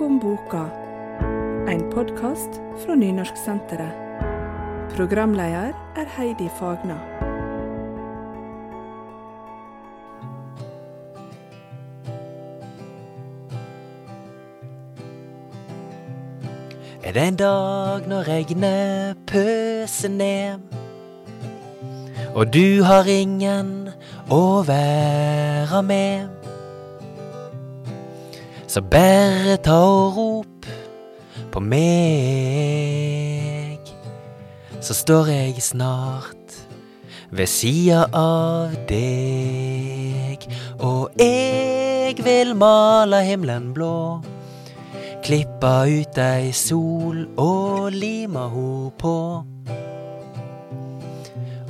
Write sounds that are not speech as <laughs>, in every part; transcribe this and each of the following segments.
Bakom boka, en podkast fra Nynorsksenteret. Programleder er Heidi Fagna. Er det en dag når regnet pøser ned, og du har ingen å være med? Så bare ta og rop på meg, så står jeg snart ved sida av deg, og jeg vil male himmelen blå. klippe ut ei sol og lima ho på.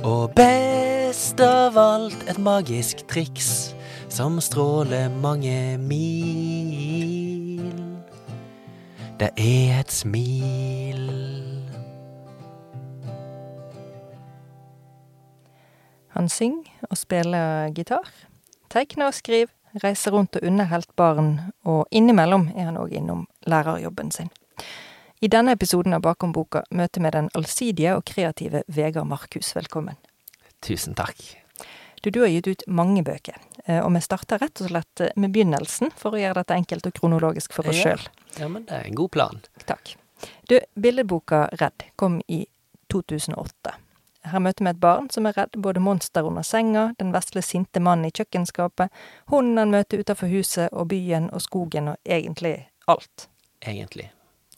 Og best av alt et magisk triks som stråler mange mil. Det er et smil. Han synger og spiller gitar, tegner og skriver, reiser rundt og underholder barn, og innimellom er han òg innom lærerjobben sin. I denne episoden av Bakom boka møter vi den allsidige og kreative Vegard Markhus. Velkommen. Tusen takk. Du, du har gitt ut mange bøker, eh, og vi starter rett og slett med begynnelsen, for å gjøre dette enkelt og kronologisk for oss Ja. sjøl. Ja, men det er en god plan. Takk. Du, billedboka Redd kom i 2008. Her møter vi et barn som er redd både monster under senga, den vesle sinte mannen i kjøkkenskapet, hunden han møter utenfor huset, og byen og skogen og egentlig alt. Egentlig.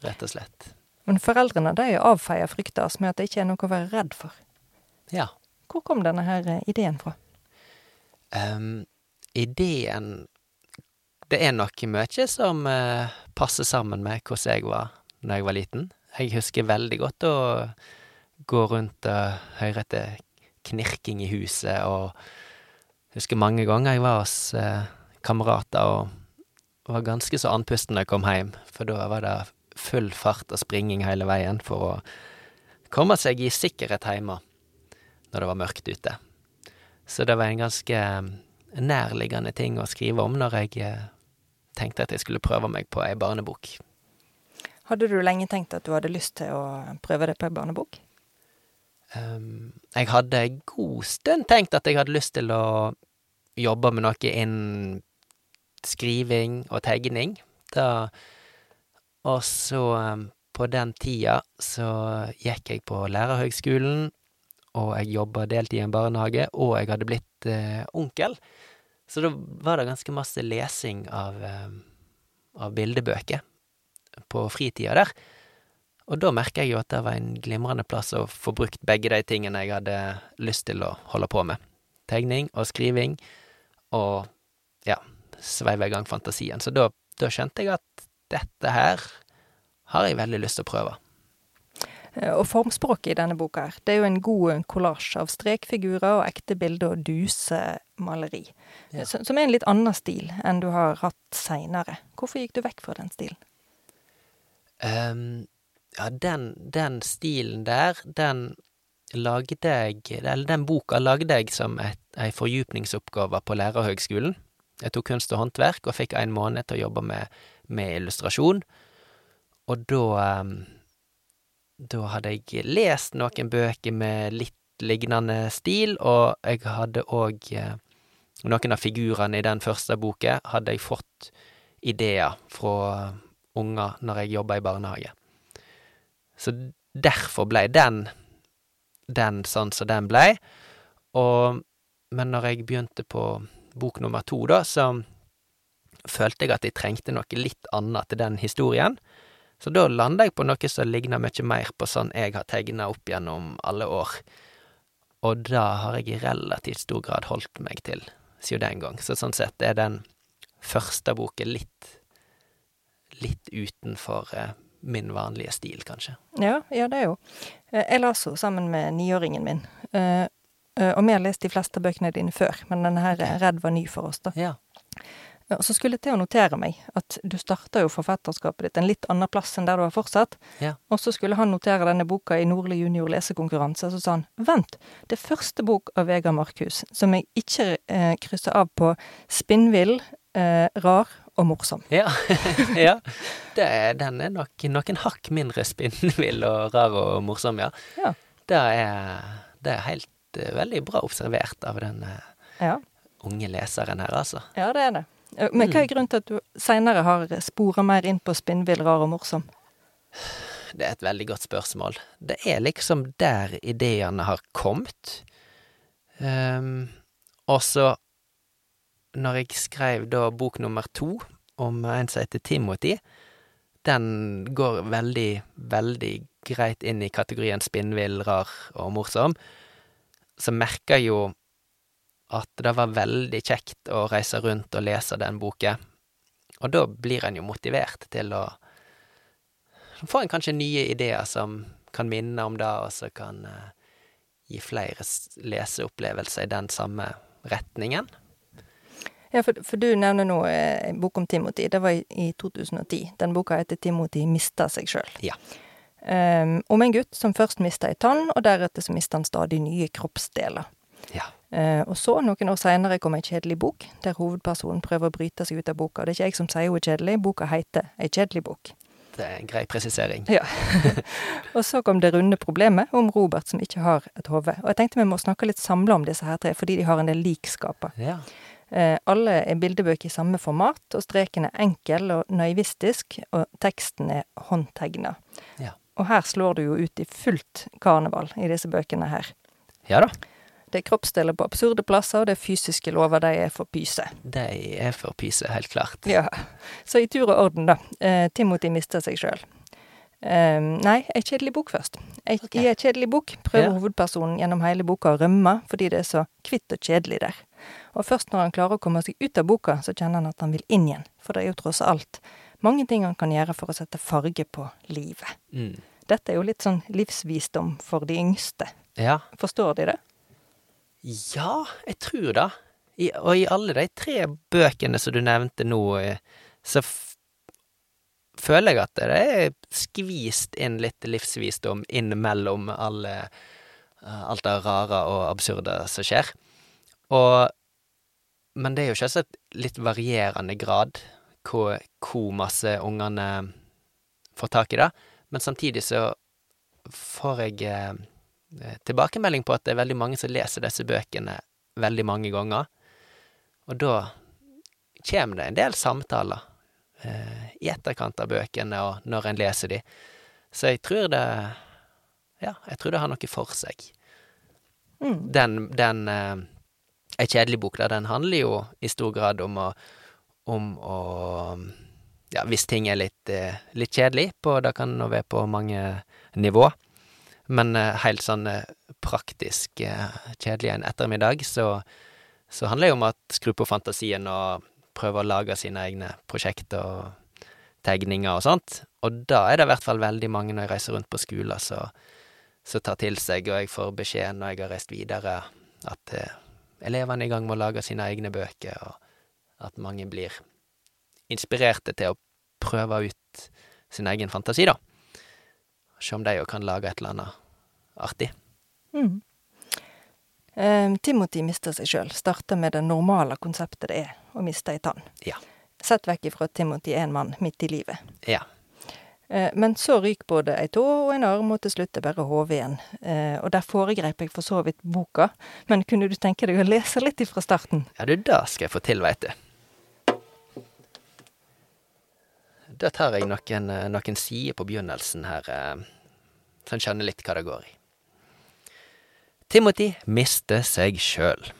Rett og slett. Men foreldrene de avfeier frykta med at det ikke er noe å være redd for. Ja. Hvor kom denne her eh, ideen fra? Ehm, ideen Det er nok mye som uh, passer sammen med hvordan jeg var da jeg var liten. Jeg husker veldig godt å gå rundt og høre etter knirking i huset, og husker mange ganger jeg var hos uh, kamerater og var ganske så andpusten da jeg kom hjem, for da var det full fart og springing hele veien for å komme seg i sikkerhet hjemme når det var mørkt ute. Så det var en ganske eh, nærliggende ting å skrive om når jeg eh, tenkte at jeg skulle prøve meg på ei barnebok. Hadde du lenge tenkt at du hadde lyst til å prøve det på ei barnebok? Um, jeg hadde en god stund tenkt at jeg hadde lyst til å jobbe med noe innen skriving og tegning. Da, og så, um, på den tida, så gikk jeg på lærerhøgskolen, og jeg jobba deltid i en barnehage, og jeg hadde blitt eh, onkel. Så da var det ganske masse lesing av, eh, av bildebøker på fritida der. Og da merka jeg jo at det var en glimrende plass å få brukt begge de tingene jeg hadde lyst til å holde på med. Tegning og skriving, og ja, sveive i gang fantasien. Så da, da skjønte jeg at dette her har jeg veldig lyst til å prøve. Eh, Og formspråket i denne boka her, det er jo en god kollasj av strekfigurer og ekte bilder og dusemaleri. Ja. Som er en litt annen stil enn du har hatt seinere. Hvorfor gikk du vekk fra den stilen? Um, ja, den, den stilen der, den lagde jeg Eller den boka lagde jeg som et, ei fordypningsoppgave på lærerhøgskolen. Jeg tok kunst og håndverk og fikk en måned til å jobbe med, med illustrasjon. Og da ehm, Da hadde jeg lest noen bøker med litt lignende stil, og jeg hadde òg Noen av figurene i den første boka hadde jeg fått ideer fra unger når jeg jobba i barnehage. Så derfor blei den den sånn som den blei. Og Men når jeg begynte på bok nummer to, da, så følte jeg at jeg trengte noe litt annet til den historien. Så da landa jeg på noe som ligna mye mer på sånn jeg har tegna opp gjennom alle år. Og da har jeg i relativt stor grad holdt meg til siden den gang. Så sånn sett er den første boken litt litt utenfor eh, min vanlige stil, kanskje. Ja, ja, det er jo. Eh, Jeg las henne sammen med niåringen min. Eh, Og vi har lest de fleste bøkene dine før, men denne her er Redd var ny for oss, da. Ja. Og så skulle jeg til å notere meg at du starta jo forfatterskapet ditt en litt annen plass enn der du har fortsatt. Ja. Og så skulle han notere denne boka i Nordli junior lesekonkurranse, så sa han vent, det er første bok av Vegard Markhus som jeg ikke eh, krysser av på spinnvill, eh, rar og morsom. Ja. <laughs> ja. Det, er- den er nok noen hakk mindre spinnvill og rar og morsom, ja. Ja. Det er, det er helt eh, veldig bra observert av den eh, Ja, unge leseren her, altså. ja det er det. Eh, Men hva er grunnen til at du seinere har spora mer inn på spinnvill, rar og morsom? Det er et veldig godt spørsmål. Det er liksom der ideene har kommet. Um, og så, når jeg skrev da bok nummer to, om en som heter Timothy, den går veldig, veldig greit inn i kategorien spinnvill, rar og morsom, så merker jeg jo at det var veldig kjekt å reise rundt og lese den boka. Og da blir en jo motivert til å så får en kanskje nye ideer som kan minne om det, og så kan eh, gi flere leseopplevelser i den samme retningen. Ja, for, for du nevner nå eh, en bok om Timothy. Det var i, i 2010. Den boka heter 'Timothy mista seg sjøl'. Ja. Um, om en gutt som først mista ei tann, og deretter så mista han stadig nye kroppsdeler. Ja. Eh, og så, noen år seinere, kom ei kjedelig bok, der hovedpersonen prøver å bryte seg ut av boka. Det er ikke jeg som sier hun er kjedelig, boka heter Ei kjedelig bok. Det er en grei presisering. Ja. <laughs> og så kom det runde problemet om Robert som ikke har et hode. Og jeg tenkte vi må snakke litt samla om disse her tre, fordi de har en del likskaper. Ja. Eh, alle er bildebøker i samme format, og streken er enkel og naivistisk, og teksten er håndtegna. Ja. Og her slår du jo ut i fullt karneval i disse bøkene her. ja da, Det er kroppsdeler på absurde plasser, og det er fysiske lover, de er for pyse. de er for pyse, helt klart. Ja. Så i tur og orden, da. Eh, Timothy mister seg sjøl. Eh, nei, ei kjedelig bok først. Ei, okay. I ei kjedelig bok prøver Ja. hovedpersonen gjennom hele boka å rømme fordi det er så kvitt og kjedelig der. Og først når han klarer å komme seg ut av boka, så kjenner han at han vil inn igjen. For det er jo tross alt mange ting han kan gjøre for å sette farge på livet. Mm. Dette er jo litt sånn livsvisdom for de yngste. Ja. Forstår de det? Ja, jeg tror det. I, og i alle de tre bøkene som du nevnte nå, eh, så føler jeg at det er skvist inn litt livsvisdom inn mellom alle, eh, alt det rare og absurde som skjer. Og Men det er jo selvsagt litt varierende grad hvor, hvor masse ungene får tak i det. Men samtidig så får jeg eh, tilbakemelding på at det er veldig mange som leser disse bøkene veldig mange ganger. Og da kommer det en del samtaler eh, i etterkant av bøkene og når en leser de. Så jeg tror det Ja, jeg tror det har noe for seg. Mm. Den, den eh, Ei kjedelig bok, da, den handler jo i stor grad om å Om å Ja, hvis ting er litt, eh, litt kjedelig, på, det kan nå være på mange nivå, men eh, helt sånn eh, praktisk eh, kjedelig en ettermiddag, så, så handler det om å skru på fantasien og prøve å lage sine egne prosjekter og tegninger og sånt. Og da er det i hvert fall veldig mange når jeg reiser rundt på skoler som så tar til seg, og jeg får beskjed når jeg har reist videre, at eh, elevene er i gang med å lage sine egne bøker, og at mange blir inspirerte til å prøve ut sin egen fantasi, da. Se om de òg kan lage et eller annet artig. Mm. Eh, Timothy mister seg sjøl. Starter med det normale konseptet det er å miste ei tann. Ja. Sett vekk ifra at Timothy er en mann midt i livet. Ja. Eh, Men så ryker både ei tå og en arm, og til slutt er bare hodet igjen. Eh, Og der foregrep jeg for så vidt boka, men kunne du tenke deg å lese litt ifra starten? Ja, du, det skal jeg få til, veit du. Da tar jeg noen, eh, noen sider på begynnelsen her, eh, så en skjønner litt hva det går i. Timothy mister seg sjøl.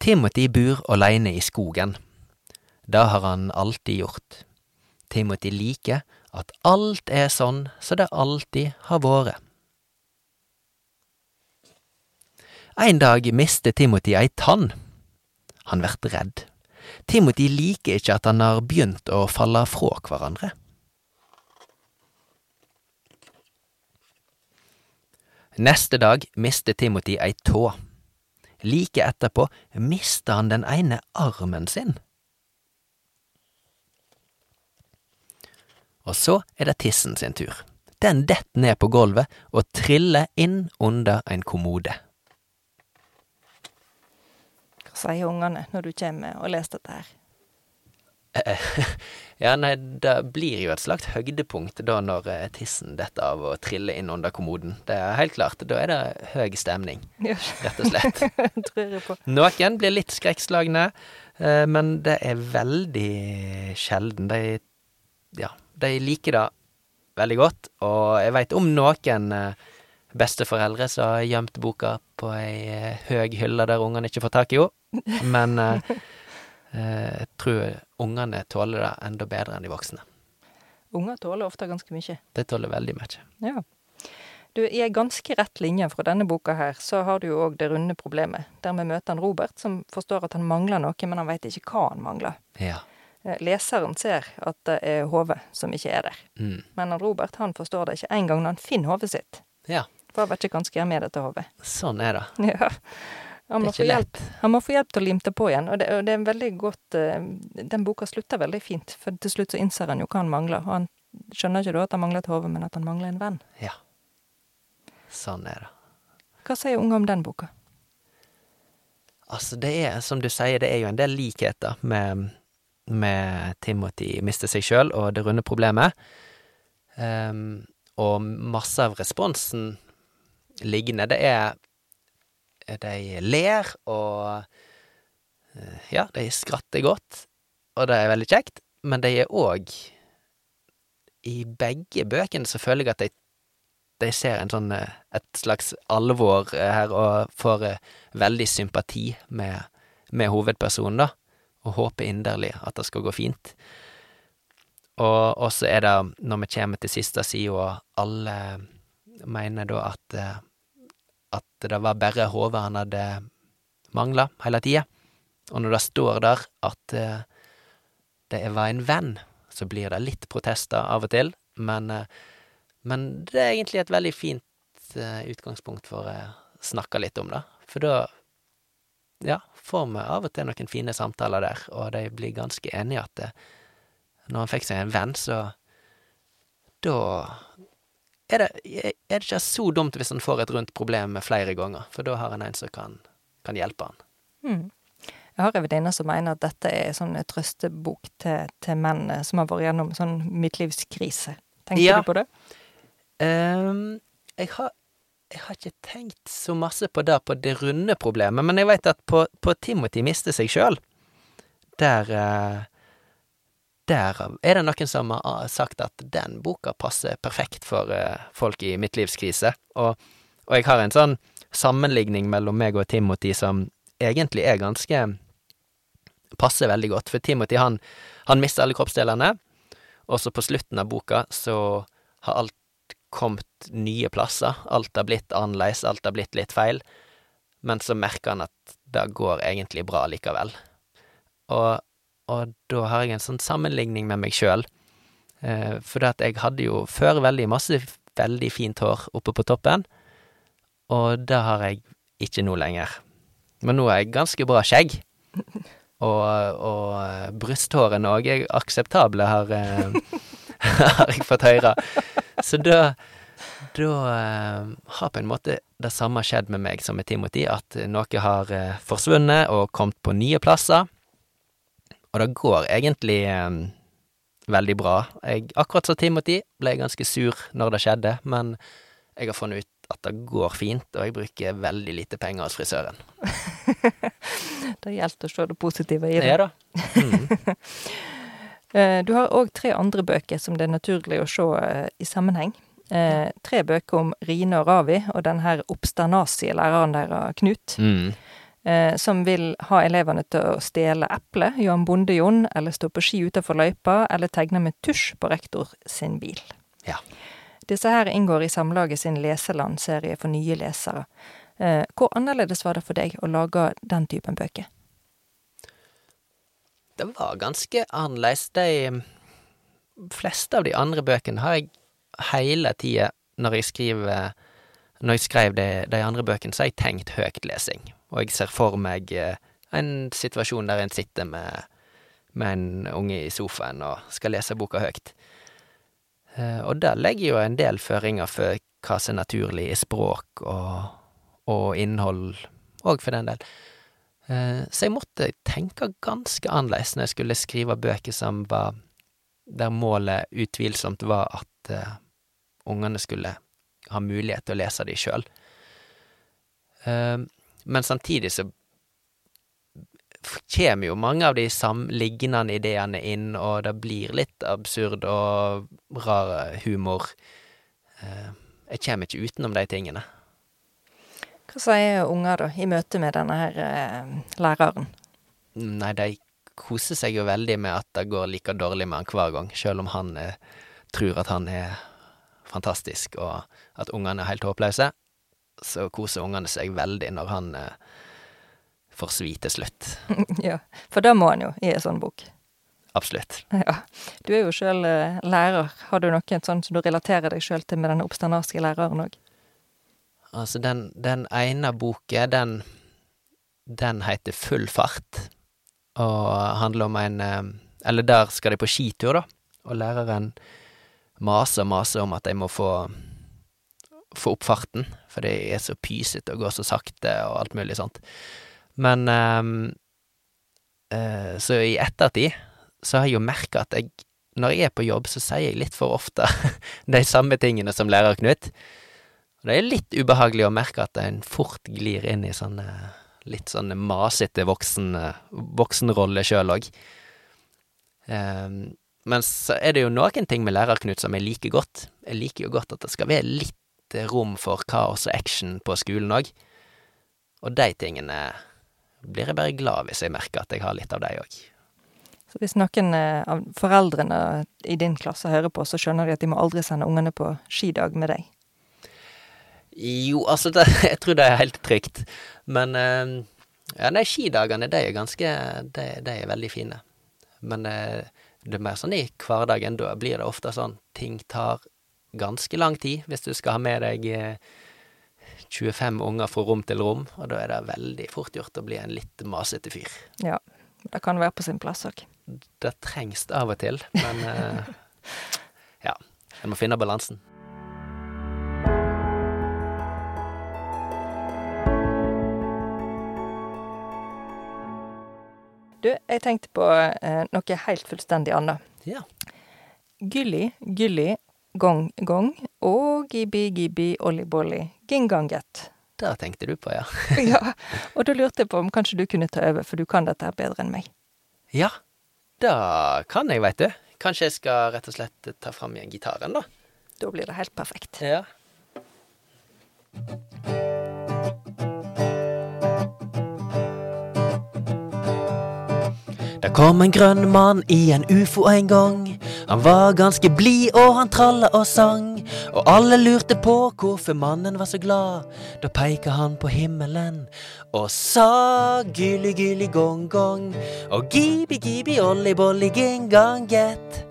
Timothy bor aleine i skogen. Det har han alltid gjort. Timothy liker at alt er sånn som det alltid har vært. En dag mister Timothy ei tann. Han vært redd. Timothy liker ikke at han har begynt å falle fra hverandre. Neste dag mister Timothy ei tå. Like etterpå mister han den ene armen sin. Og så er det tissen sin tur. Den detter ned på gulvet og triller inn under en kommode. Sier ungene når du kommer og leser dette her? <laughs> Ja, nei, det blir jo et slags høydepunkt da når eh, tissen detter av og triller inn under kommoden. Det er helt klart. Da er det høy stemning, <laughs> rett og slett. <laughs> tror jeg på. Noen blir litt skrekkslagne, eh, men det er veldig sjelden. De, ja, de liker det veldig godt, og jeg veit om noen eh, besteforeldre som har gjemt boka på ei høy høg hylle der ungene ikke får tak i henne, men eh, eh, jeg tror ungene tåler det enda bedre enn de voksne. Unger tåler ofte ganske mye. De tåler veldig mye. Ja. Du, I ei ganske rett linje fra denne boka her, så har du jo òg det runde problemet. Der vi møter han Robert, som forstår at han mangler noe, men han veit ikke hva han mangler. Ja. Eh, Leseren ser at det er hodet som ikke er der. Mm. Men han Robert han forstår det ikke engang når han finner hodet sitt. Ja, For han vet ikke hva han skal gjøre med dette hodet. sånn er det. <laughs> Ja. Han må, få hjelp. han må få hjelp til å limte på igjen, og det, og det er veldig godt eh, Den boka slutter veldig fint, for til slutt så innser han jo hva han mangler. Og han skjønner ikke da at han mangler et hode, men at han mangler en venn. Ja. Sånn er det. Hva sier unge om den boka? Altså, det er, som du sier, det er jo en del likheter med, med Timothy mister seg sjøl og Det runde problemet. Um, og masse av responsen liggende, det er De ler og eh, Ja, de skratter godt, og det er veldig kjekt, men de er òg I begge bøkene så føler jeg at de, de ser en sånn eh, et slags alvor eh, her, og får eh, veldig sympati med, med hovedpersonen, da, og håper inderlig at det skal gå fint. Og så er det, når vi kommer til siste sida, alle mener da at eh, at det var bare hodet han hadde mangla hele tida. Og når det står der at eh, det var en venn, så blir det litt protester av og til, men, eh, men det er egentlig et veldig fint eh, utgangspunkt for å snakke litt om det. For da ja, får vi av og til noen fine samtaler der, og de blir ganske enige at det, når han fikk seg en venn, så da er det, er det ikke så dumt hvis han får et rundt problem flere ganger, for da har han en som kan, kan hjelpe han. Mm. Jeg har en venninne som mener at dette er sånn en trøstebok til, til menn som har vært gjennom sånn midtlivskrise. Tenker Ja. du på det? Um, jeg, har, jeg har ikke tenkt så masse på det på det runde problemet, men jeg vet at på, på Timothy miste seg sjøl, der eh, Der er det noen som har sagt at den boka passer perfekt for eh, folk i midtlivskrise, og, og jeg har en sånn sammenligning mellom meg og Timothy som egentlig er ganske passer veldig godt, for Timothy han, han mister alle kroppsdelene, og så på slutten av boka så har alt kommet nye plasser, alt har blitt annerledes, alt har blitt litt feil, men så merker han at det går egentlig bra likevel. Og, og da har jeg en sånn sammenligning med meg sjøl, eh, for at jeg hadde jo før veldig masse veldig fint hår oppe på toppen, og det har jeg ikke nå lenger. Men nå har jeg ganske bra skjegg. <laughs> Og, og eh, brysthårene òg er akseptable, har, eh, <laughs> har jeg fått høre. Så da Da eh, har på en måte det samme skjedd med meg som med Timothy, at noe har eh, forsvunnet og kommet på nye plasser. Og det går egentlig eh, veldig bra. Jeg, akkurat som Timothy ble jeg ganske sur når det skjedde, men jeg har funnet ut at det går fint, og jeg bruker veldig lite penger hos frisøren. <laughs> Det gjelder å se det positive i det. Ja da. Mm. Du har òg tre andre bøker som det er naturlig å se eh, i sammenheng. Eh, tre bøker om Rine og Ravi og den her Obstanasie-læreren der, Knut, Mm. Eh, som vil ha elevene til å stjele eple, gjøre Bonde-Jon, eller stå på ski utenfor løypa, eller tegne med tusj på rektor sin bil. Ja. Disse her inngår i Samlaget sin Leseland-serie for nye lesere. Eh, Hvor annerledes var det for deg å lage den typen bøker? Det var ganske annerledes. De fleste av de andre bøkene har jeg hele tida når jeg skriver Når jeg skrev de, de andre bøkene, så har jeg tenkt høytlesing. Og jeg ser for meg eh, en situasjon der en sitter med, med en unge i sofaen og skal lese boka høyt. Eh, Og der legger jo en del føringer for hva som er naturlig i språk og, og innhold, òg for den del. Eh, så jeg måtte tenke ganske annerledes når jeg skulle skrive bøker som var Der målet utvilsomt var at uh, ungene skulle ha mulighet til å lese de sjøl. Uh, men samtidig så kommer jo mange av de samlignende ideene inn, og det blir litt absurd og rar humor. Uh, jeg kommer ikke utenom de tingene. Hva sier unger, da, i møte med denne her eh, læreren? Nei, de koser seg jo veldig med at det går like dårlig med han hver gang, selv om han eh, tror at han er fantastisk, og at ungene er helt håpløse. Så koser ungene seg veldig når han eh, får svi til slutt. <laughs> ja, for det må han jo i en sånn bok. Absolutt. Ja. Du er jo sjøl eh, lærer. Har du noe sånn som du relaterer deg sjøl til med denne oppstandarske læreren òg? Altså, den, den ene boka, den, den heter Full fart, og handler om en eh, Eller der skal de på skitur, da, og læreren maser og maser om at de må få få opp farten, for det er så pysete og går så sakte og alt mulig sånt. Men um, uh, Så i ettertid så har jeg jo merka at jeg, når jeg er på jobb, så sier jeg litt for ofte <laughs> de samme tingene som lærer Knut. Og det er litt ubehagelig å merke at en fort glir inn i sånne litt sånne masete voksen, voksenrolle sjøl òg. Um, men så er det jo noen ting med Lærer-Knut som jeg liker godt. Jeg liker jo godt at det skal være litt rom for kaos og action på skolen òg. Og de tingene blir jeg bare glad hvis jeg merker at jeg har litt av de òg. Så hvis noen eh, av foreldrene i din klasse hører på, så skjønner de at de må aldri sende ungene på skidag med deg? Jo, altså, det, <laughs> jeg tror det er helt trygt. Men uh, ja, de skidagene, de er ganske de, de, er veldig fine. Men det, det er mer sånn i hverdagen, da blir det ofte sånn ting tar ganske lang tid hvis du skal ha med deg uh, eh, 25 unger fra rom til rom, og da er det veldig fort gjort å bli en litt masete fyr. Ja, det kan være på sin plass òg. Det trengs det av og til, men <laughs> ja, en må finne balansen. Du, jeg tenkte på eh, noe helt fullstendig annet. Ja. Gylli, gylli, gong, gong og gibi, gibi, olli-bolli, ginganget. Det tenkte du på, ja. <laughs> ja, og da lurte jeg på om kanskje du kunne ta over, for du kan dette her bedre enn meg. Ja, da kan jeg, veit du. Kanskje jeg skal rett og slett ta fram igjen gitaren, da. Da blir det helt perfekt. Ja. Det kom en grønn mann i en ufo en gang. Han var ganske blid, og han tralla og sang. Og alle lurte på hvorfor mannen var så glad. Da peika han på himmelen og sa gyli gyli gong gong. Og gibi gibi olli bolli ginganget.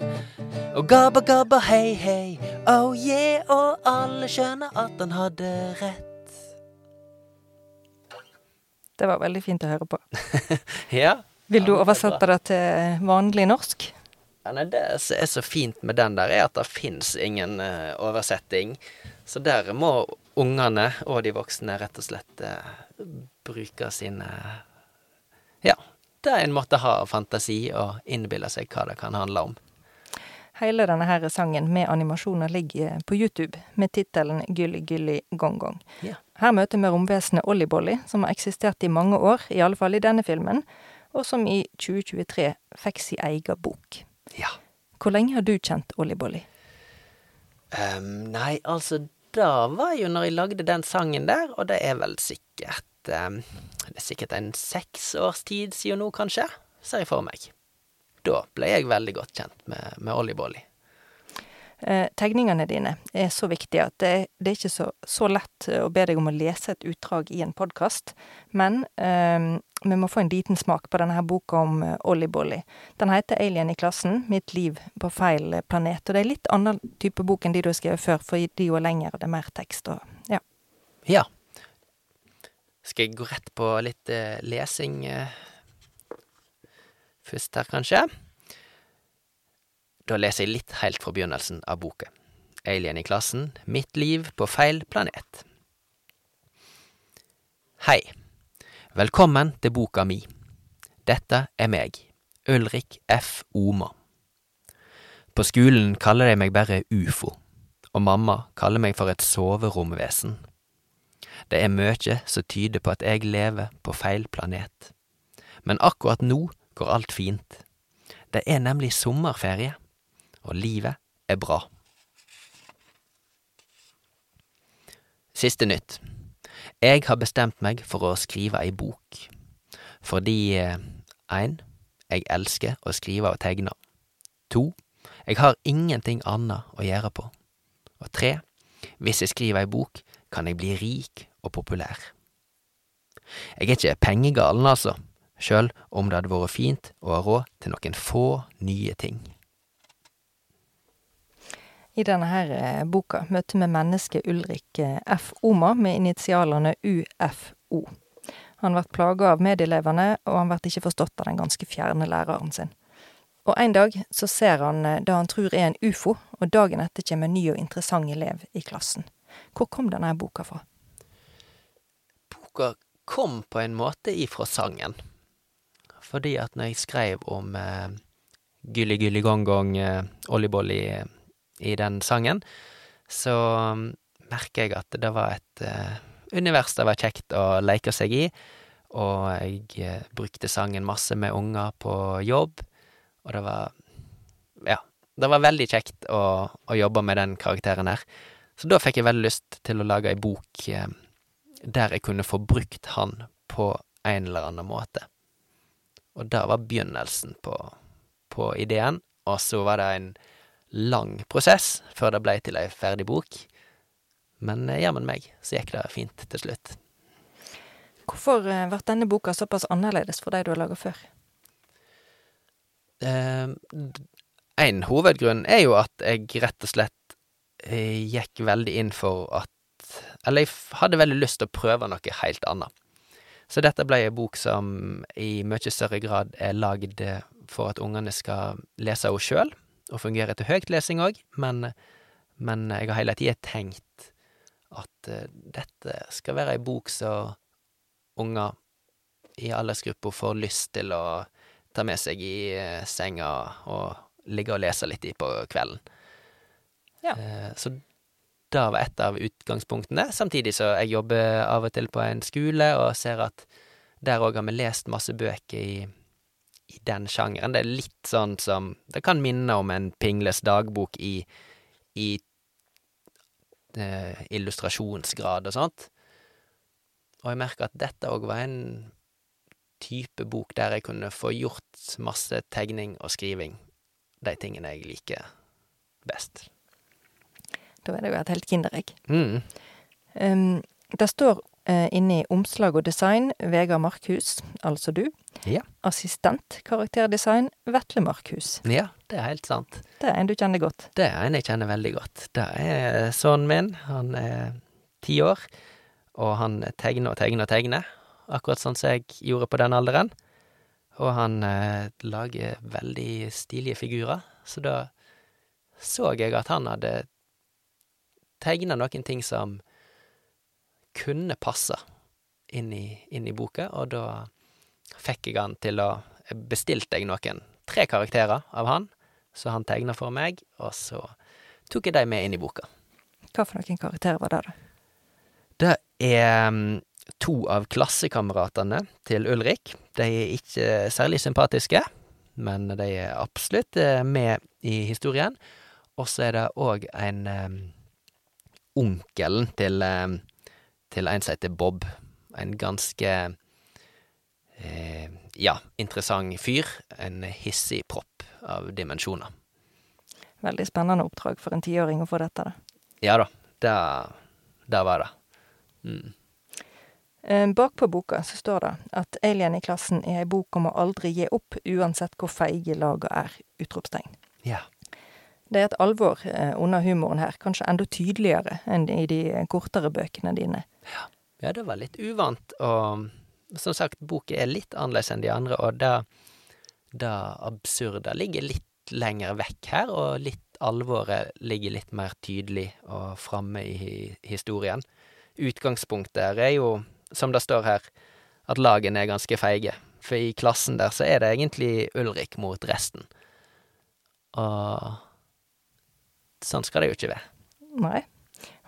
Og gabba gabba hei hei, oh yeah, og alle skjønner at han hadde rett. Det var veldig fint å høre på. <laughs> ja. Vil du oversette det til vanlig norsk? Ja, nei, Det som er så fint med den der, er at det fins ingen uh, oversetting. Så der må ungene og de voksne rett og slett uh, bruke sine Ja, det er en måte å ha fantasi og innbille seg hva det kan handle om. Hele denne her sangen med animasjoner ligger på YouTube, med tittelen Gylli Gylli Gong Gong. Ja. Her møter vi romvesenet Olli-Bolli, som har eksistert i mange år, i alle fall i denne filmen og som i 2023 fikk sin egen bok. Ja. Hvor lenge har du kjent Olli Bolli? Um, nei, altså, det var jo når jeg lagde den sangen der, og det er vel sikkert um, Det er sikkert en seks års tid siden nå, kanskje, ser jeg for meg. Da ble jeg veldig godt kjent med, med Olli Bolli. Eh, tegningene dine er så viktige at det, det er ikke så, så, lett å be deg om å lese et utdrag i en podkast, men um, vi må få en liten smak på denne her boka om Ollie-Bolly. Den heter Alien i klassen, mitt liv på feil planet. Og det er litt annen type bok enn de du har skrevet før, for de er lengre, og det er mer tekst og ja. Ja. Skal jeg gå rett på litt uh, lesing uh, først her, kanskje? Da leser jeg litt helt fra begynnelsen av boka. Alien i klassen, mitt liv på feil planet. Hei. Velkommen til boka mi. Dette er meg, Ulrik F. Oma. På skolen kaller de meg bare ufo, og mamma kaller meg for et soveromvesen. Det er mye som tyder på at jeg lever på feil planet. Men akkurat nå går alt fint. Det er nemlig sommerferie, og livet er bra. Siste nytt. Jeg har bestemt meg for å skrive ei bok. Fordi 1. jeg elsker å skrive og tegne. To, jeg har ingenting annet å gjøre på. Og tre, hvis jeg skriver ei bok, kan jeg bli rik og populær. Jeg er ikke pengegalen, altså, sjøl om det hadde vært fint å ha råd til noen få nye ting. I denne her eh, boka møter vi mennesket Ulrik eh, F. Oma med initialene UFO. Han vert plaga av medelevene, og han vert ikke forstått av den ganske fjerne læreren sin. Og en dag så ser han eh, det han tror er en ufo, og dagen etter kommer en ny og interessant elev i klassen. Hvor kom denne boka fra? Boka kom på en måte ifra sangen. Fordi at når jeg skrev om eh, Gylli Gylli Gong Gong, eh, Olli-Bolli i den sangen, så um, merker jeg at det var et uh, univers det var kjekt å leke seg i, og jeg uh, brukte sangen masse med unger på jobb, og det var Ja, det var veldig kjekt å, å jobbe med den karakteren her. Så da fikk jeg veldig lyst til å lage ei bok uh, der jeg kunne få brukt han på en eller annen måte. Og det var begynnelsen på, på ideen, og så var det en lang prosess før det blei til ei ferdig bok. Men eh, jammen meg, så gikk det fint til slutt. Hvorfor eh, ble denne boka såpass annerledes for deg du har laga før? Eh, en hovedgrunn er jo at jeg rett og slett eh, gikk veldig inn for at Eller jeg hadde veldig lyst til å prøve noe helt annet. Så dette ble ei bok som i mye større grad er lagd for at ungene skal lese henne sjøl, og fungere til høytlesing òg, men, men jeg har hele tida tenkt at eh, dette skal være ei bok som unger i aldersgruppa får lyst til å ta med seg i eh, senga og ligge og lese litt i på kvelden. Ja. Eh, så det var et av utgangspunktene, samtidig så jeg jobber av og til på en skole og ser at der òg har vi lest masse bøker i, i den sjangeren. Det er litt sånn som Det kan minne om en Pingles dagbok i, i eh, illustrasjonsgrad og sånt. Og jeg merker at dette òg var en type bok der jeg kunne få gjort masse tegning og skriving. De tingene jeg liker best. Da er det jo et helt kinderegg. Mm. Um, det står inne i omslag og design Vegard Markhus, altså du. Ja. Assistent karakterdesign Vetle Markhus. ja, det er helt sant. Det er en du kjenner godt. Det er en jeg kjenner veldig godt. Det er sønnen min. Han er ti år, og han tegner og tegner og tegner. Akkurat sånn som jeg gjorde på den alderen. Og han eh, lager veldig stilige figurer, så da så jeg at han hadde tegna noen ting som kunne passe inn i, inn i boka, og da fikk jeg han til å Bestilte jeg noen tre karakterer av han, så han tegna for meg, og så tok jeg de med inn i boka. Hva for noen karakterer var det, da? Det er mm, to av klassekameratene til Ulrik. De er ikke særlig sympatiske, men de er absolutt eh, med i historien. Og så er det òg en um, onkelen til, um, til en som heter Bob. En ganske eh, ja, interessant fyr. En hissig propp av dimensjoner. Veldig spennende oppdrag for en tiåring å få dette, da. Ja da, det, det var det. Mm. Eh, Bakpå boka så står det at Alien i klassen er ei bok om å aldri gi opp, uansett hvor feige laga er! Utropstegn. Ja. Det er et alvor eh, under humoren her, kanskje enda tydeligere enn i de kortere bøkene dine. Ja, det var litt uvant, og som sagt, boka er litt annerledes enn de andre, og det, det absurde ligger litt lenger vekk her, og litt alvoret ligger litt mer tydelig og framme i historien. Utgangspunktet er jo, som det står her, at lagene er ganske feige. For i klassen der så er det egentlig Ulrik mot resten. Og sånn skal det jo ikke være. Nei.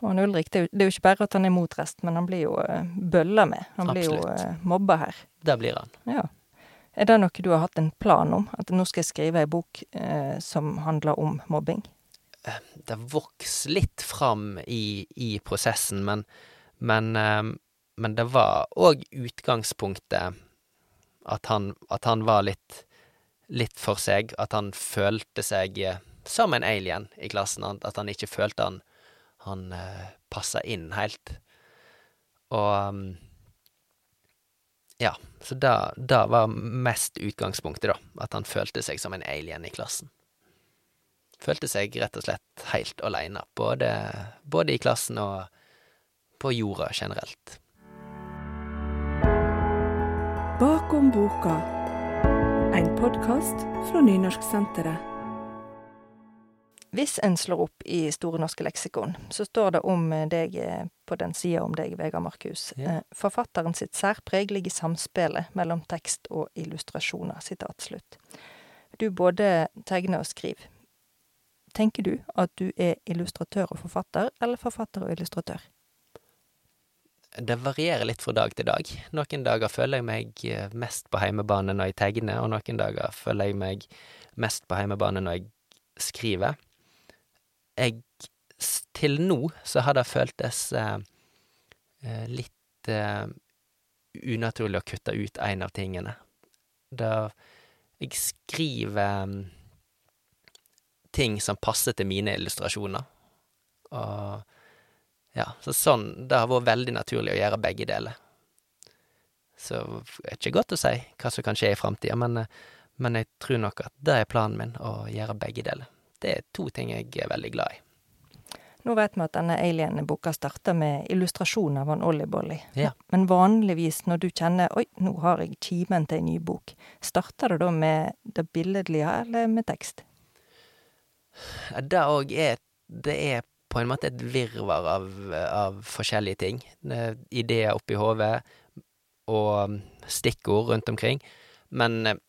Og han Ulrik, det er, jo, det er jo ikke bare at han er mot rest, men han blir jo uh, bølla med. Han blir Absolutt. jo mobba her. Det blir han. Ja. Er det noe du har hatt en plan om? At nå skal jeg skrive ei bok eh, som handler om mobbing? Det vokser litt fram i, i prosessen, men, men, eh, men det var òg utgangspunktet at han, at han var litt, litt for seg. At han følte seg eh, som en alien i klassen. At han ikke følte han, han uh, passa inn helt. Og um, Ja, så da var mest utgangspunktet, da. At han følte seg som en alien i klassen. Følte seg rett og slett helt aleine, både, både i klassen og på jorda generelt. Bakom boka. En podkast fra Nynorsksenteret. Hvis en slår opp i Store norske leksikon, så står det om eh, deg eh, på den sida om deg, Vegard Markhus. Ja. Eh, Forfatteren sitt særpreg ligger i samspillet mellom tekst og illustrasjoner. Sitat slutt. Du både tegner og skriver. Tenker du at du er illustratør og forfatter, eller forfatter og illustratør? Det varierer litt fra dag til dag. Noen dager føler jeg meg mest på heimebane når jeg tegner, og noen dager føler jeg meg mest på heimebane når jeg skriver. Jeg Til nå så har det føltes eh, eh, litt eh, unaturlig å kutte ut en av tingene. Da jeg skriver ting som passer til mine illustrasjoner, og ja, så sånn, det har vært veldig naturlig å gjøre begge deler. Så det er ikke godt å si hva som kan skje i framtida, men, eh, men jeg tror nok at det er planen min, å gjøre begge deler. Det er to ting jeg er veldig glad i. Nå vet vi at denne Alien-boka starter med illustrasjon av han Ollie Bolly. Ja. Men vanligvis når du kjenner oi, nå har jeg kimen til ei ny bok, starter det da med det billedlige eller med tekst? Det òg er Det er på en måte et virvar av, av forskjellige ting. Ideer oppi hodet og stikkord rundt omkring. Men eh,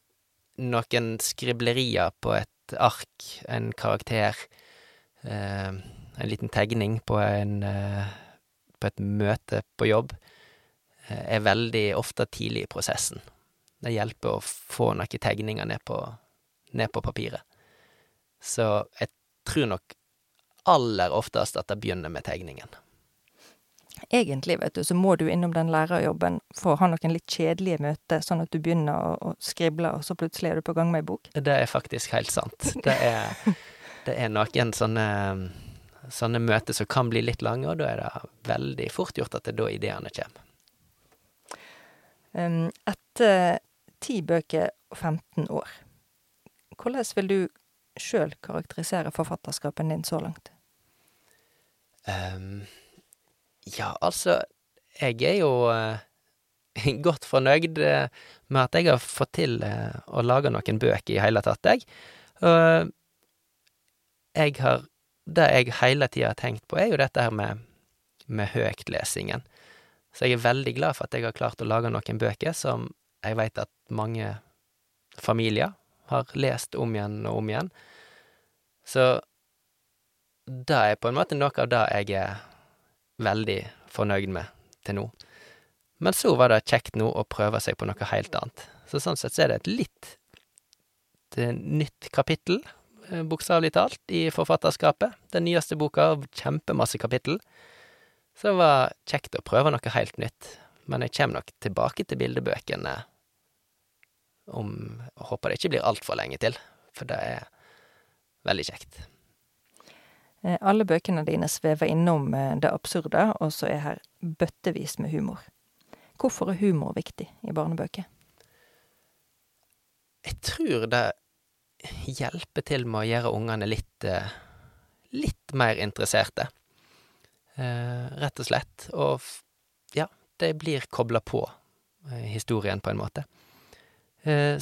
noen skriblerier på et ark, en karakter, eh, en liten tegning på en eh, på et møte på jobb, eh, er veldig ofte tidlig i prosessen. Det hjelper å få noen tegninger ned på, ned på papiret. Så jeg tror nok aller oftest at det begynner med tegningen. Egentlig, vet du, så må du innom den lærerjobben for å ha noen litt kjedelige møter, sånn at du begynner å, å skrible, og så plutselig er du på gang med ei bok. Det er faktisk helt sant. Det er, <laughs> det er noen sånne, sånne møter som kan bli litt lange, og da er det veldig fort gjort at det er da ideene kommer. Um, etter ti bøker og 15 år, hvordan vil du sjøl karakterisere forfatterskapen din så langt? Ehm, ja, altså, jeg er jo eh, <laughs> godt fornøyd eh, med at jeg har fått til eh, å lage noen bøker i hele tatt, jeg. Jeg har Det jeg hele tida har tenkt på, er jo dette her med, med høytlesingen. Så jeg er veldig glad for at jeg har klart å lage noen bøker som jeg veit at mange familier har lest om igjen og om igjen. Så det er på en måte noe av det jeg er veldig fornøyd med til nå. Men så var det kjekt nå å prøve seg på noe helt annet. Så sånn sett så er det et litt et nytt kapittel, eh, bokstavelig talt, i forfatterskapet. Den nyeste boka, kjempemasse kapittel. Så det var kjekt å prøve noe helt nytt. Men jeg kommer nok tilbake til bildebøkene om jeg Håper det ikke blir altfor lenge til, for det er veldig kjekt. Eh, Alle bøkene dine svever innom eh, det absurde, og så er her bøttevis med humor. Hvorfor er humor viktig i barnebøker? Jeg tror det hjelper til med å gjøre ungene litt eh, litt mer interesserte. Rett og slett. Og ja, de blir kobla på historien på en måte.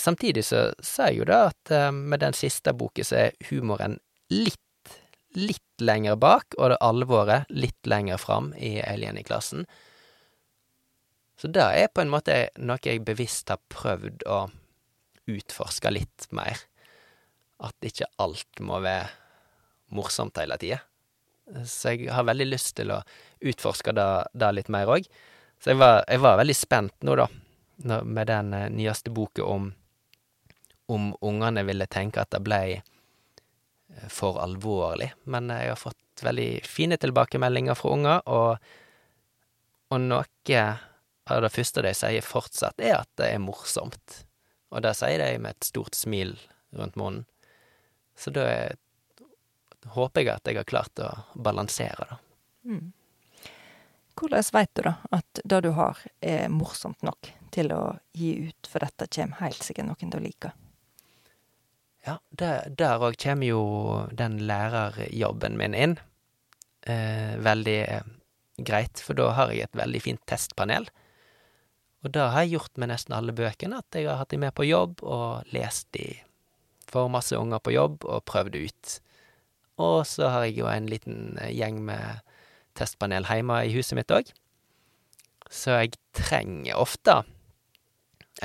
Samtidig så sier jo da at med den siste boken så er humoren litt, litt lenger bak, og det alvoret litt lenger fram i Alien i klassen. Så det er på en måte noe jeg bevisst har prøvd å utforske litt mer. At ikke alt må være morsomt hele tida. Så jeg har veldig lyst til å utforske det, det litt mer òg. Så jeg var, jeg var, veldig spent nå, da, med den eh, nyeste boka om om ungene ville tenke at det blei for alvorlig. Men jeg har fått veldig fine tilbakemeldinger fra unger, og, og noe av det første de sier fortsatt, er at det er morsomt. Og det sier de med et stort smil rundt munnen. Så da håper jeg at jeg har klart å balansere da. Mm. Hvordan veit du da at det du har er morsomt nok til å gi ut, for dette kommer helt sikkert noen til å like? Ja, der òg kommer jo den lærerjobben min inn. Eh, veldig eh, greit, for da har jeg et veldig fint testpanel. Og det har jeg gjort med nesten alle bøkene, at jeg har hatt de med på jobb og lest de for masse unger på jobb og prøvd ut. Og så har jeg jo en liten eh, gjeng med testpanel hjemme i huset mitt òg. Så jeg trenger ofte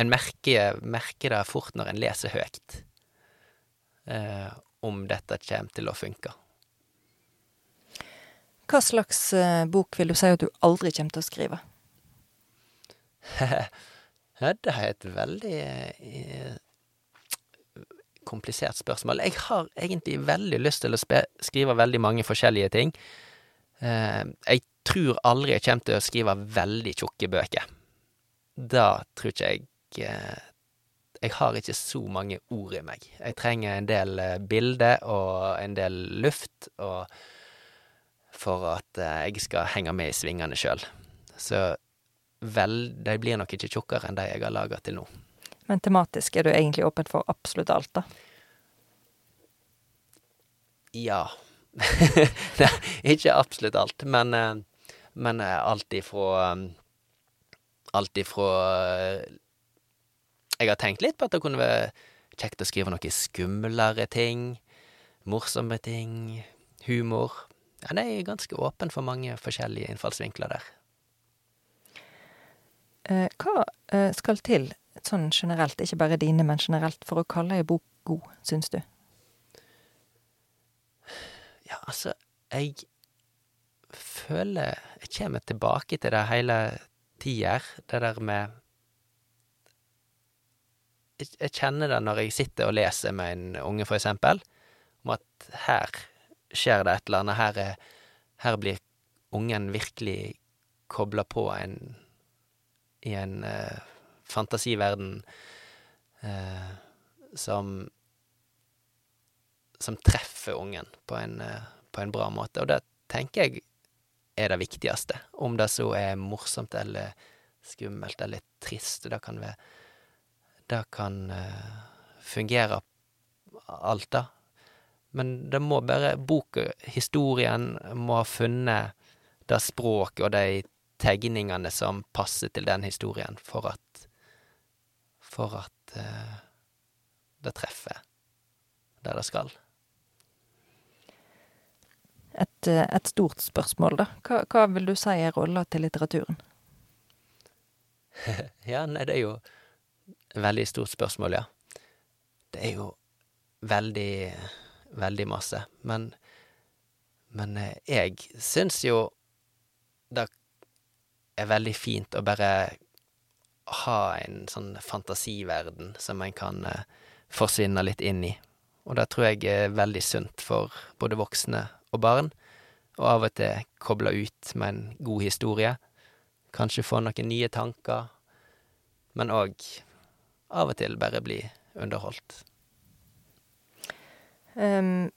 En merker, merker det fort når en leser høyt, eh, om dette kommer til å funke. Hva slags eh, bok vil du si at du aldri kommer til å skrive? <laughs> det er et veldig eh, komplisert spørsmål. Jeg har egentlig veldig lyst til å skrive veldig mange forskjellige ting. Eh, jeg tror aldri jeg kommer til å skrive veldig tjukke bøker. Da tror ikke jeg eh, Jeg har ikke så mange ord i meg. Jeg trenger en del eh, bilder og en del luft og for at jeg skal henge med i svingene sjøl. Så vel, de blir nok ikke tjukkere enn de jeg har laga til nå. Men tematisk er du egentlig åpen for absolutt alt, da? Ja. <laughs> Nei, ikke absolutt alt, men, eh, men eh, alt ifra eh, Alt ifra Jeg har tenkt litt på at det kunne være kjekt å skrive noe skumlere ting. Morsomme ting. Humor. Ja, jeg er ganske åpen for mange forskjellige innfallsvinkler der. Eh, hva eh, skal til, sånn generelt, ikke bare dine, men generelt, for å kalle ei bok god, syns du? Ja, altså, jeg føler Jeg kommer tilbake til det hele tida, det der med jeg, kjenner det når jeg sitter og leser med en unge, for eksempel, om at her skjer det et eller annet. Her, er, her blir ungen virkelig kobla på en i en eh, fantasiverden eh, som som treffer ungen på en, eh, på en bra måte. Og det tenker jeg er det viktigste. Om det så er morsomt eller skummelt eller trist, det kan være Det kan uh, fungere alt, da. Men det må bare Boka, historien, må ha funnet det språket og de tegningene som passer til den historien, for at For at uh, det treffer der det skal. Et, eh, et stort spørsmål, da. Hva, hva, vil du si er rolla til litteraturen? <laughs> ja, nei, det er jo veldig stort spørsmål, ja. Det er jo veldig, veldig masse. Men, men eh, jeg syns jo det er veldig fint å bare ha en sånn fantasiverden som en kan uh, forsvinne litt inn i. Og det tror jeg er veldig sunt for både voksne og barn. Og av og til koble ut med en god historie. Kanskje få noen nye tanker. Men òg av og til bare bli underholdt. Um,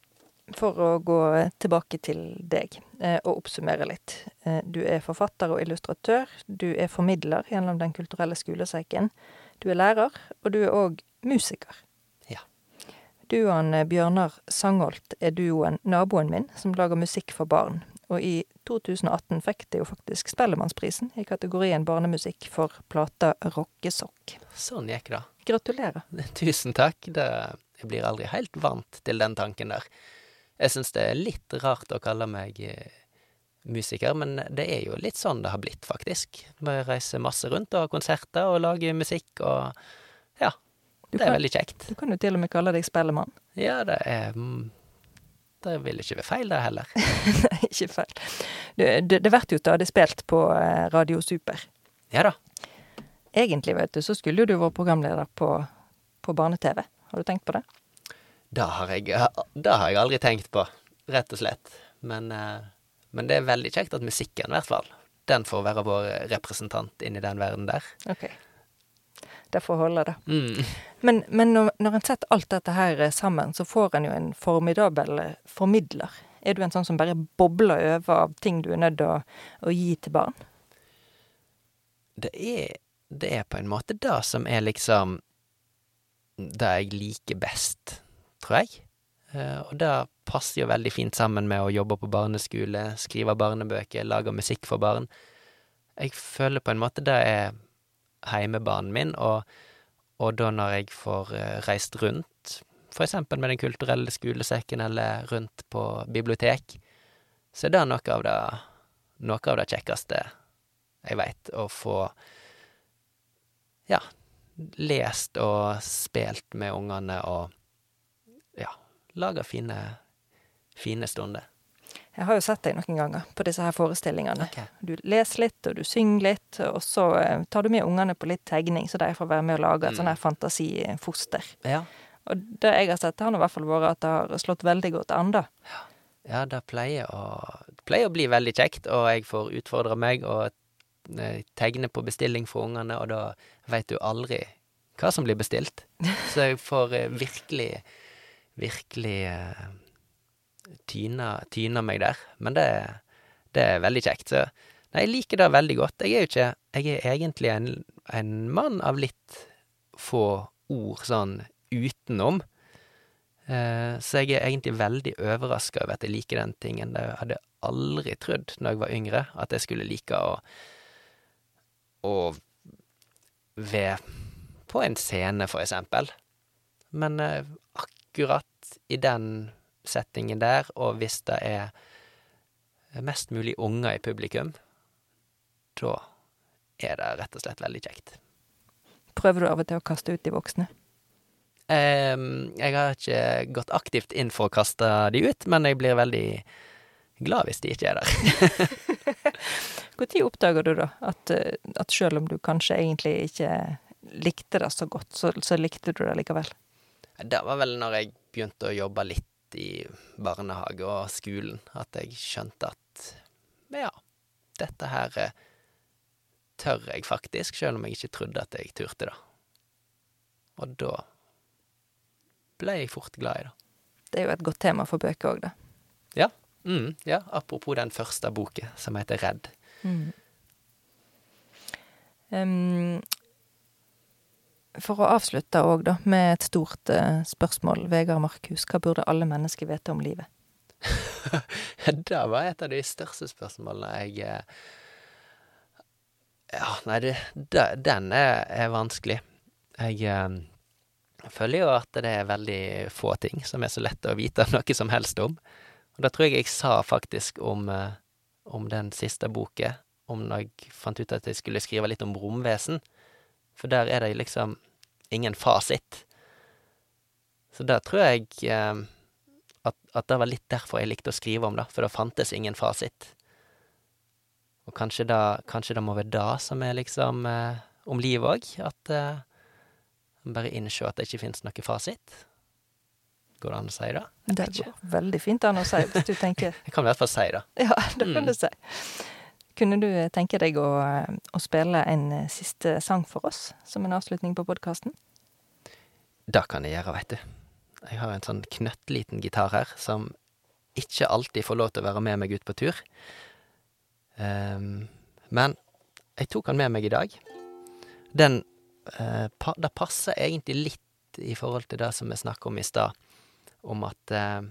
for å gå tilbake til deg eh, og oppsummere litt. Eh, du er forfatter og illustratør. Du er formidler gjennom Den kulturelle skolesekken. Du er lærer, og du er òg musiker. Ja. Du han, eh, Bjørnar Sangholt er duoen Naboen min, som lager musikk for barn. Og i 2018 fikk de jo faktisk Spellemannsprisen i kategorien barnemusikk for plata Rockesokk. Sånn gikk det. Gratulerer. <laughs> Tusen takk. Det, jeg blir aldri helt vant til den tanken der. Jeg syns det er litt rart å kalle meg eh, musiker, men det er jo litt sånn det har blitt, faktisk. Bare reise masse rundt og har konserter og lage musikk og Ja. Du Det er veldig kjekt. du kan jo til og med kalle deg spellemann. Ja, det er mm, Det vil ikke være feil, det heller. <laughs> Nei, ikke feil. Det, det, det blir jo stadig spilt på eh, Radio Super. Ja da. Egentlig, vet du, så skulle jo du vært programleder på, på barne-TV. Har du tenkt på det? Det har jeg, det har jeg aldri tenkt på, rett og slett. Men, eh, men det er veldig kjekt at musikken, i hvert fall, den får være vår representant inn i den verden der. Ok. Det får holde, da. Mm. Men, men når, når en setter alt dette her eh, sammen, så får en jo en formidabel eh, formidler. Er du en sånn som bare bobler over av ting du er nødt til å, å gi til barn? Det er, det er på en måte det som er liksom det jeg liker best, tror jeg. Eh, Og det passer jo veldig fint sammen med å jobbe på barneskole, skrive barnebøker, lage musikk for barn. Jeg føler på en måte det er heimebanen min, og, og da når jeg får eh, reist rundt, for eksempel med Den kulturelle skolesekken eller rundt på bibliotek, så er det noe av det, noe av det kjekkeste jeg veit, å få ja, lest og spilt med ungene og ja, laga fine, fine stunder. Jeg har jo sett deg noen ganger på disse her forestillingene. Okay. Du leser litt, og du synger litt, og så eh, tar du med ungene på litt tegning, så de får være med og lage et Mm. sånn her fantasifoster. Ja. Og det jeg har sett, har i hvert fall vært at det har slått veldig godt an, da. ja, det pleier å, det pleier å bli veldig kjekt, og jeg får utfordre meg og eh, tegne på bestilling for ungene, og da veit du aldri hva som blir bestilt. <laughs> Så jeg får eh, virkelig, virkelig tyna meg der. Men det, det er veldig kjekt. Så nei, jeg liker det veldig godt. Jeg er jo ikke Jeg er egentlig en, en mann av litt få ord sånn utenom. Eh, så jeg er egentlig veldig overraska over at jeg liker den tingen. Jeg hadde aldri trodd når jeg var yngre, at jeg skulle like å å være på en scene, for eksempel. Men eh, akkurat i den settingen der, og hvis det er mest mulig unger i publikum, da er det rett og slett veldig kjekt. Prøver du av og til å kaste ut de voksne? Um, jeg har ikke gått aktivt inn for å kaste de ut, men jeg blir veldig glad hvis de ikke er der. <laughs> Når oppdager du da at, at selv om du kanskje egentlig ikke likte det så godt, så, så likte du det likevel? Det var vel når jeg begynte å jobbe litt i barnehage og skolen, at jeg skjønte at ja, dette her eh, tør jeg faktisk, selv om jeg ikke trodde at jeg turte det. Og da ble jeg fort glad i det. Det er jo et godt tema for bøker òg, da. Ja, mm, ja, apropos den første boken, som heter Redd. Em, for å avslutte òg, da, med et stort eh, spørsmål. Vegard Markhus, hva burde alle mennesker vite om livet? <laughs> Det var et av de største spørsmålene jeg eh, Ja, nei, det, den er, er vanskelig. Jeg eh, føler jo at det er veldig få ting som er så lett å vite noe som helst om. Og det tror jeg jeg sa faktisk om, eh, om den siste boka, om da jeg fant ut at jeg skulle skrive litt om romvesen. For der er det liksom ingen fasit. Så det tror jeg eh, at, at det var litt derfor jeg likte å skrive om det, for det fantes ingen fasit. Og kanskje det, kanskje det må være det som er liksom eh, om livet òg, at eh, bare innse at det ikke finnes noe fasit. Går det an å si det? Det går veldig fint an å si, hvis du tenker <laughs> Jeg kan i hvert fall si det. Ja, det kan Mm. du si. Kunne du tenke deg å, eh, å spille en eh, siste sang for oss, som en avslutning på podkasten? Det kan jeg gjøre, veit du. Jeg har en sånn knøttliten gitar her, som ikke alltid får lov til å være med meg ut på tur. Um, men jeg tok han med meg i dag. Den uh, pa, Det passer egentlig litt i forhold til det som vi snakka om i stad, om at uh,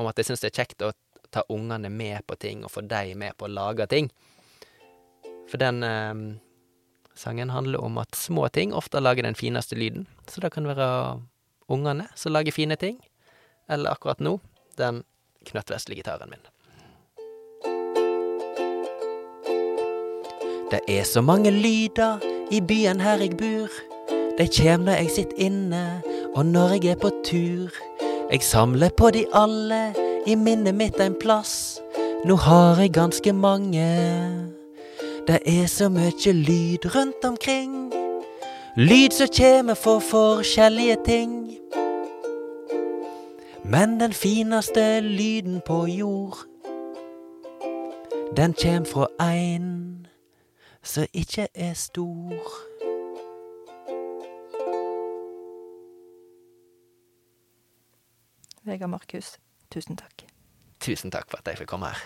om at jeg syns det er kjekt å ta ungene med på ting, og få dem med på å lage ting. For den eh, sangen handler om at små ting ofte lager den fineste lyden. Så det kan være ungene som lager fine ting, eller akkurat nå den knøttvesle gitaren min. Det er så mange lyder i byen her jeg bor. De kjem når jeg sitter inne, og når jeg er på tur. Jeg samler på de alle i minnet mitt en plass. Nå har jeg ganske mange. Det er så mye lyd rundt omkring. Lyd som kjem for forskjellige ting. Men den fineste lyden på jord, den kjem fra ein som ikke er stor. Vegard Markhus, tusen takk. Tusen takk for at jeg fikk komme her.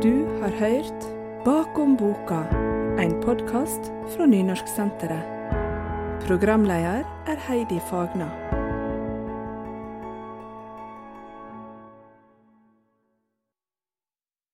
Du har hørt Bakom boka, en podkast fra Nynorsksenteret. Programleder er Heidi Fagna.